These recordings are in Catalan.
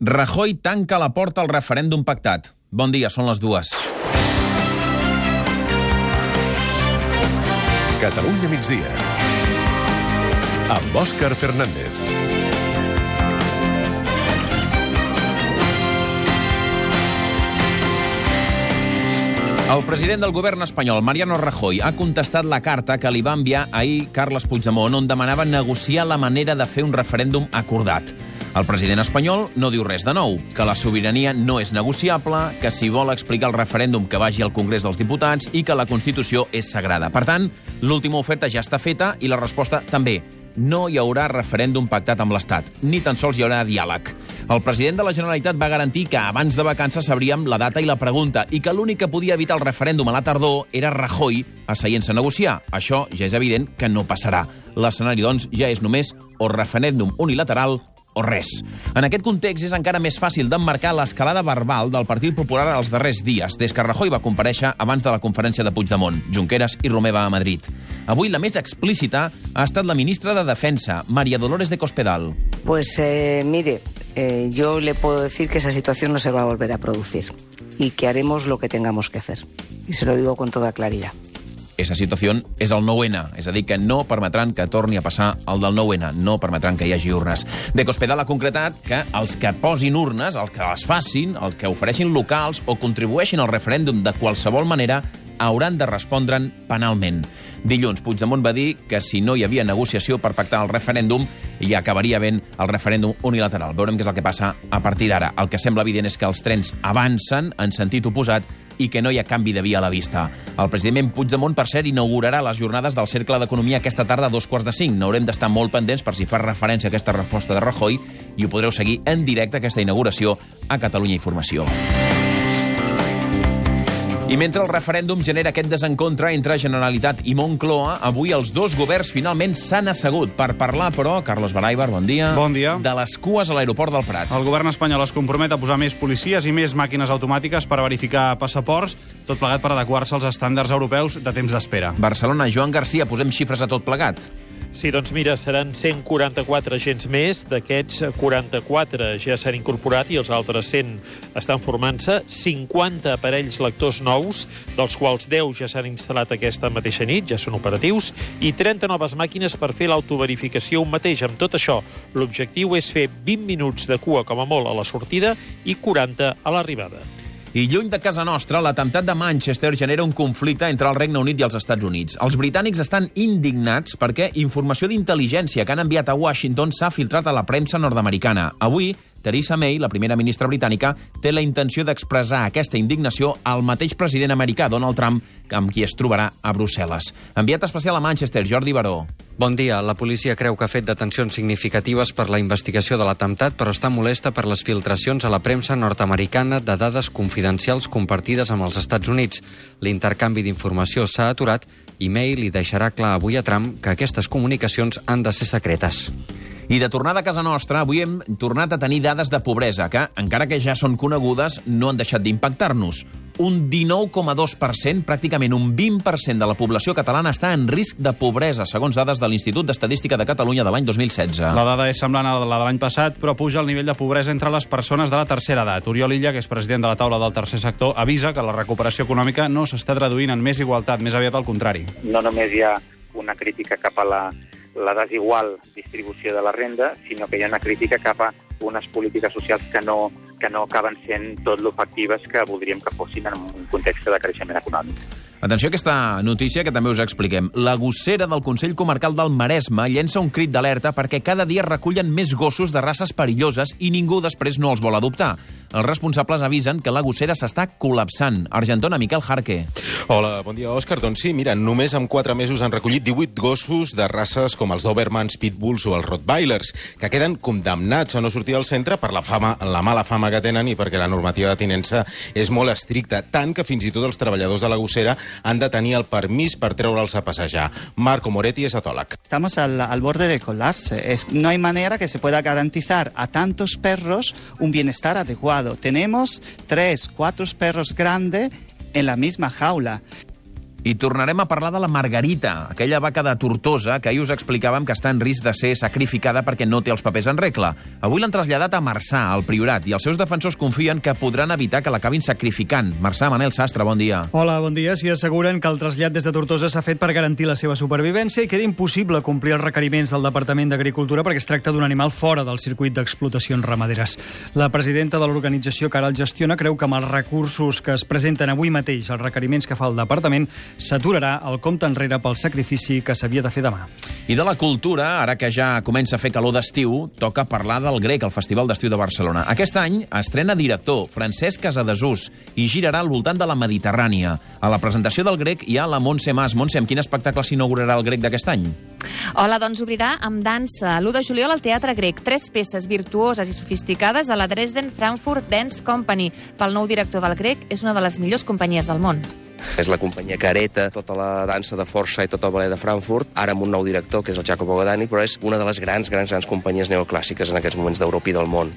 Rajoy tanca la porta al referèndum pactat. Bon dia, són les dues. Catalunya migdia. Amb Òscar Fernández. El president del govern espanyol, Mariano Rajoy, ha contestat la carta que li va enviar ahir Carles Puigdemont, on demanava negociar la manera de fer un referèndum acordat. El president espanyol no diu res de nou, que la sobirania no és negociable, que si vol explicar el referèndum que vagi al Congrés dels Diputats i que la Constitució és sagrada. Per tant, l'última oferta ja està feta i la resposta també no hi haurà referèndum pactat amb l'Estat, ni tan sols hi haurà diàleg. El president de la Generalitat va garantir que abans de vacances sabríem la data i la pregunta i que l'únic que podia evitar el referèndum a la tardor era Rajoy asseient-se a negociar. Això ja és evident que no passarà. L'escenari, doncs, ja és només o referèndum unilateral o res. En aquest context és encara més fàcil d'emmarcar l'escalada verbal del Partit Popular els darrers dies, des que Rajoy va compareixer abans de la conferència de Puigdemont, Junqueras i Romeva a Madrid. Avui la més explícita ha estat la ministra de Defensa, María Dolores de Cospedal. Pues eh, mire, eh, yo le puedo decir que esa situación no se va a volver a producir y que haremos lo que tengamos que hacer. Y se lo digo con toda claridad. Esa situació és el 9-N, és a dir, que no permetran que torni a passar el del 9-N, no permetran que hi hagi urnes. De Cospedal ha concretat que els que posin urnes, els que les facin, els que ofereixin locals o contribueixin al referèndum de qualsevol manera, hauran de respondre'n penalment. Dilluns, Puigdemont va dir que si no hi havia negociació per pactar el referèndum, hi acabaria ben el referèndum unilateral. Veurem què és el que passa a partir d'ara. El que sembla evident és que els trens avancen en sentit oposat i que no hi ha canvi de via a la vista. El president Puigdemont, per cert, inaugurarà les jornades del Cercle d'Economia aquesta tarda a dos quarts de cinc. N'haurem d'estar molt pendents per si fa referència a aquesta resposta de Rajoy i ho podreu seguir en directe, aquesta inauguració, a Catalunya Informació. I mentre el referèndum genera aquest desencontre entre Generalitat i Moncloa, avui els dos governs finalment s'han assegut per parlar, però, Carlos Baraibar, bon dia. Bon dia. De les cues a l'aeroport del Prat. El govern espanyol es compromet a posar més policies i més màquines automàtiques per verificar passaports, tot plegat per adequar-se als estàndards europeus de temps d'espera. Barcelona, Joan Garcia, posem xifres a tot plegat. Sí, doncs mira, seran 144 agents més. D'aquests 44 ja s'han incorporat i els altres 100 estan formant-se. 50 aparells lectors nous, dels quals 10 ja s'han instal·lat aquesta mateixa nit, ja són operatius, i 30 noves màquines per fer l'autoverificació un mateix. Amb tot això, l'objectiu és fer 20 minuts de cua com a molt a la sortida i 40 a l'arribada. I lluny de casa nostra, l'atemptat de Manchester genera un conflicte entre el Regne Unit i els Estats Units. Els britànics estan indignats perquè informació d'intel·ligència que han enviat a Washington s'ha filtrat a la premsa nord-americana. Avui, Theresa May, la primera ministra britànica, té la intenció d'expressar aquesta indignació al mateix president americà, Donald Trump, amb qui es trobarà a Brussel·les. Enviat especial a Manchester, Jordi Baró. Bon dia. La policia creu que ha fet detencions significatives per la investigació de l'atemptat, però està molesta per les filtracions a la premsa nord-americana de dades confidencials compartides amb els Estats Units. L'intercanvi d'informació s'ha aturat i May li deixarà clar avui a Trump que aquestes comunicacions han de ser secretes. I de tornada a casa nostra, avui hem tornat a tenir dades de pobresa que, encara que ja són conegudes, no han deixat d'impactar-nos. Un 19,2%, pràcticament un 20% de la població catalana està en risc de pobresa, segons dades de l'Institut d'Estadística de Catalunya de l'any 2016. La dada és semblant a la de l'any passat, però puja el nivell de pobresa entre les persones de la tercera edat. Oriol Illa, que és president de la taula del tercer sector, avisa que la recuperació econòmica no s'està traduint en més igualtat, més aviat al contrari. No només hi ha una crítica cap a la, la desigual distribució de la renda, sinó que hi ha una crítica cap a unes polítiques socials que no, que no acaben sent tot l'efectives que voldríem que fossin en un context de creixement econòmic. Atenció a aquesta notícia que també us expliquem. La gossera del Consell Comarcal del Maresme llença un crit d'alerta perquè cada dia recullen més gossos de races perilloses i ningú després no els vol adoptar. Els responsables avisen que la gossera s'està col·lapsant. Argentona, Miquel Jarque. Hola, bon dia, Òscar. Doncs sí, mira, només en 4 mesos han recollit 18 gossos de races com els Dobermans, Pitbulls o els Rottweilers, que queden condemnats a no sortir al centre per la fama, la mala fama que tenen i perquè la normativa de tinença és molt estricta, tant que fins i tot els treballadors de la gossera han de tenir el permís per treure'ls a passejar. Marco Moretti és etòleg. Estamos al, al borde del colapse. Es, no hay manera que se pueda garantizar a tantos perros un bienestar adecuado. Tenemos tres, cuatro perros grandes en la misma jaula. I tornarem a parlar de la Margarita, aquella vaca de Tortosa que ahir us explicàvem que està en risc de ser sacrificada perquè no té els papers en regla. Avui l'han traslladat a Marçà, al Priorat, i els seus defensors confien que podran evitar que l'acabin sacrificant. Marçà, Manel Sastre, bon dia. Hola, bon dia. S'hi asseguren que el trasllat des de Tortosa s'ha fet per garantir la seva supervivència i que era impossible complir els requeriments del Departament d'Agricultura perquè es tracta d'un animal fora del circuit d'explotacions ramaderes. La presidenta de l'organització que ara el gestiona creu que amb els recursos que es presenten avui mateix, els requeriments que fa el departament, s'aturarà el compte enrere pel sacrifici que s'havia de fer demà. I de la cultura, ara que ja comença a fer calor d'estiu, toca parlar del Grec, el Festival d'Estiu de Barcelona. Aquest any estrena director, Francesc Casadesús, i girarà al voltant de la Mediterrània. A la presentació del Grec hi ha la Montse Mas. Montse, amb quin espectacle s'inaugurarà el Grec d'aquest any? Hola, doncs obrirà amb dansa. L'1 de juliol al Teatre Grec. Tres peces virtuoses i sofisticades de la Dresden Frankfurt Dance Company. Pel nou director del Grec, és una de les millors companyies del món. És la companyia que hereta tota la dansa de força i tot el ballet de Frankfurt, ara amb un nou director, que és el Jacopo Godani, però és una de les grans, grans, grans companyies neoclàssiques en aquests moments d'Europa i del món.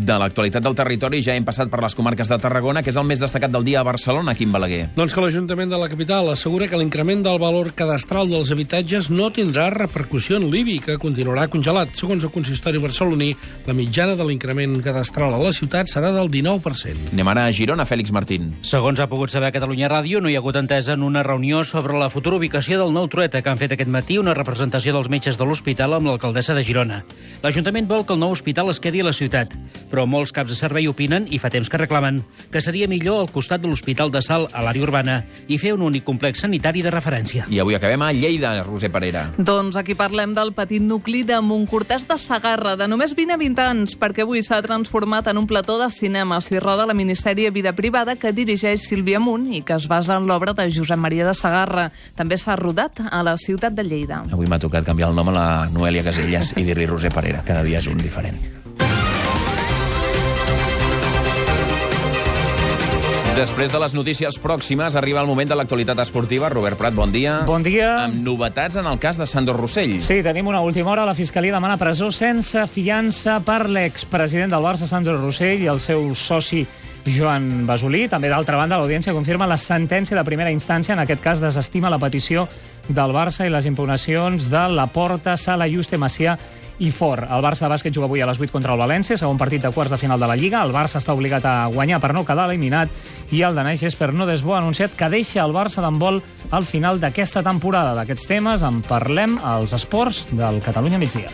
De l'actualitat del territori ja hem passat per les comarques de Tarragona, que és el més destacat del dia a Barcelona, Quim Balaguer. Doncs que l'Ajuntament de la capital assegura que l'increment del valor cadastral dels habitatges no tindrà repercussió en l'IBI, que continuarà congelat. Segons el consistori barceloní, la mitjana de l'increment cadastral a la ciutat serà del 19%. Anem ara a Girona, Fèlix Martín. Segons ha pogut saber a Catalunya Ràdio, no hi ha hagut entesa en una reunió sobre la futura ubicació del nou trueta que han fet aquest matí una representació dels metges de l'hospital amb l'alcaldessa de Girona. L'Ajuntament vol que el nou hospital es quedi a la ciutat, però molts caps de servei opinen, i fa temps que reclamen, que seria millor al costat de l'Hospital de Sal, a l'àrea urbana, i fer un únic complex sanitari de referència. I avui acabem a Lleida, Roser Parera. Doncs aquí parlem del petit nucli de Montcortès de Sagarra, de només 20 a 20 anys, perquè avui s'ha transformat en un plató de cinema. S'hi roda la ministèria Vida Privada que dirigeix Sílvia Munt i que es basa en l'obra de Josep Maria de Sagarra. També s'ha rodat a la ciutat de Lleida. Avui m'ha tocat canviar el nom a la Noelia Casellas i dir-li Roser Parera. Cada dia és un diferent. Després de les notícies pròximes, arriba el moment de l'actualitat esportiva. Robert Prat, bon dia. Bon dia. Amb novetats en el cas de Sandro Rossell. Sí, tenim una última hora. La Fiscalia demana presó sense fiança per l'expresident del Barça, Sandro Rossell, i el seu soci Joan Basolí. També, d'altra banda, l'audiència confirma la sentència de primera instància. En aquest cas, desestima la petició del Barça i les impugnacions de la Porta, Sala, Juste, Macià i Fort. El Barça de bàsquet juga avui a les 8 contra el València, segon partit de quarts de final de la Lliga. El Barça està obligat a guanyar per no quedar eliminat i el Daneix per no desbo ha anunciat que deixa el Barça d'handbol al final d'aquesta temporada. D'aquests temes en parlem als esports del Catalunya migdia.